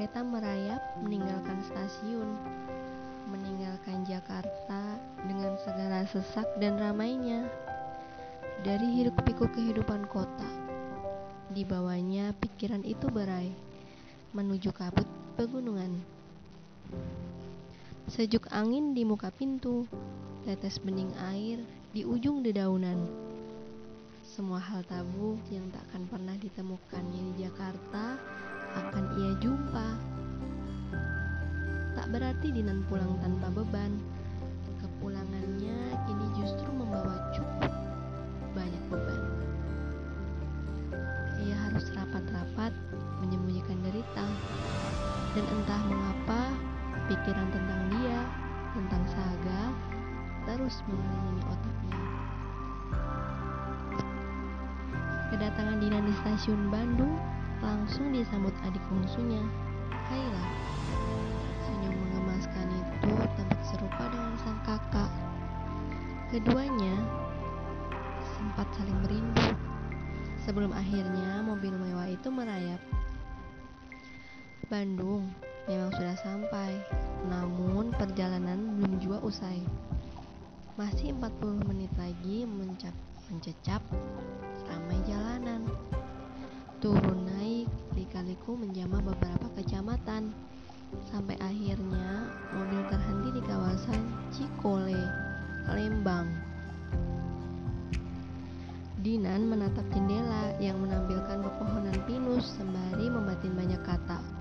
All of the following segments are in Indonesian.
kereta merayap meninggalkan stasiun, meninggalkan Jakarta dengan segala sesak dan ramainya. Dari hiruk pikuk kehidupan kota, di bawahnya pikiran itu berai menuju kabut pegunungan. Sejuk angin di muka pintu, tetes bening air di ujung dedaunan. Semua hal tabu yang tak akan pernah ditemukannya di Jakarta akan ia jumpa. Tak berarti Dinan pulang tanpa beban. Kepulangannya kini justru membawa cukup banyak beban. Ia harus rapat-rapat menyembunyikan derita. Dan entah mengapa pikiran tentang dia, tentang Saga, terus mengelilingi otaknya. Kedatangan Dinan di stasiun Bandung langsung disambut adik bungsunya, Kaila. Senyum mengemaskan itu tampak serupa dengan sang kakak. Keduanya sempat saling merindu sebelum akhirnya mobil mewah itu merayap. Bandung memang sudah sampai, namun perjalanan belum juga usai. Masih 40 menit lagi mencap mencecap ramai jalanan. Turun naik, lika-liku menjamah beberapa kecamatan. Sampai akhirnya mobil terhenti di kawasan Cikole, Lembang. Dinan menatap jendela yang menampilkan pepohonan pinus sembari membatin banyak kata.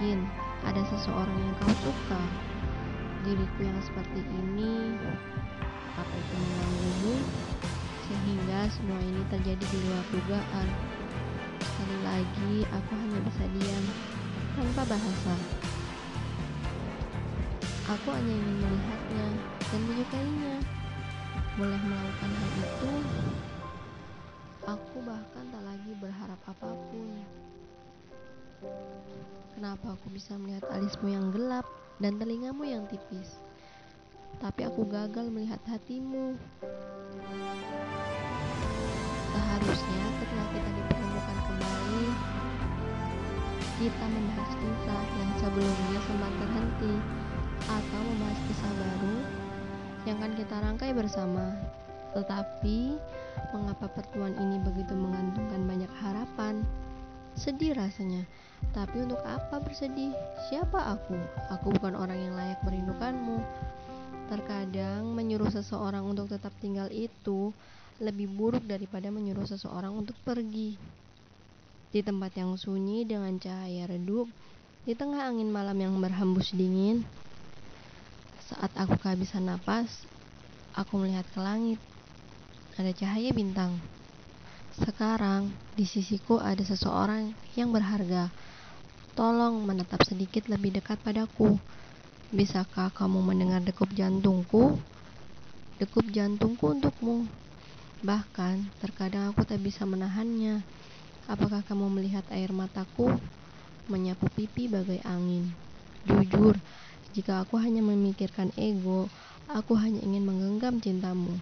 Mungkin ada seseorang yang kau suka? Diriku yang seperti ini, apa itu mengganggumu? Sehingga semua ini terjadi di luar dugaan. Sekali lagi, aku hanya bisa diam tanpa bahasa. Aku hanya ingin melihatnya dan menyukainya. Boleh melakukan hal itu, Kenapa aku bisa melihat alismu yang gelap dan telingamu yang tipis? Tapi aku gagal melihat hatimu. Seharusnya ketika kita dipertemukan kembali, kita membahas kisah yang sebelumnya sempat terhenti atau membahas kisah baru yang akan kita rangkai bersama. Tetapi, mengapa pertemuan ini begitu mengantungkan banyak harapan? Sedih rasanya, tapi untuk apa bersedih? Siapa aku? Aku bukan orang yang layak merindukanmu. Terkadang menyuruh seseorang untuk tetap tinggal itu lebih buruk daripada menyuruh seseorang untuk pergi. Di tempat yang sunyi dengan cahaya redup, di tengah angin malam yang berhembus dingin, saat aku kehabisan napas, aku melihat ke langit. Ada cahaya bintang. Sekarang di sisiku ada seseorang yang berharga. Tolong menetap sedikit lebih dekat padaku. Bisakah kamu mendengar degup jantungku? Degup jantungku untukmu. Bahkan terkadang aku tak bisa menahannya. Apakah kamu melihat air mataku menyapu pipi bagai angin? Jujur, jika aku hanya memikirkan ego, aku hanya ingin menggenggam cintamu.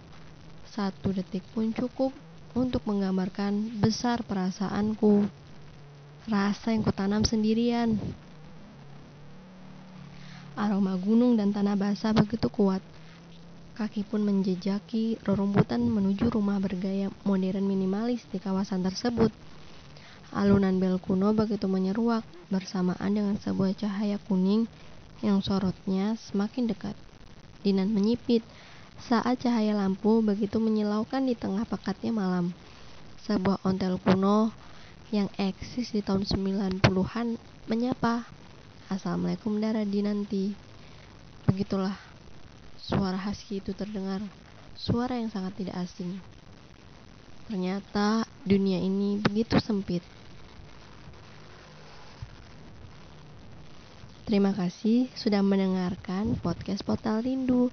Satu detik pun cukup untuk menggambarkan besar perasaanku. Rasa yang kutanam sendirian. Aroma gunung dan tanah basah begitu kuat. Kaki pun menjejaki rerumputan menuju rumah bergaya modern minimalis di kawasan tersebut. Alunan bel kuno begitu menyeruak bersamaan dengan sebuah cahaya kuning yang sorotnya semakin dekat. Dinan menyipit saat cahaya lampu begitu menyilaukan di tengah pekatnya malam. Sebuah ontel kuno yang eksis di tahun 90-an menyapa. Assalamualaikum Dara Dinanti. Begitulah suara husky itu terdengar, suara yang sangat tidak asing. Ternyata dunia ini begitu sempit. Terima kasih sudah mendengarkan podcast Portal Rindu.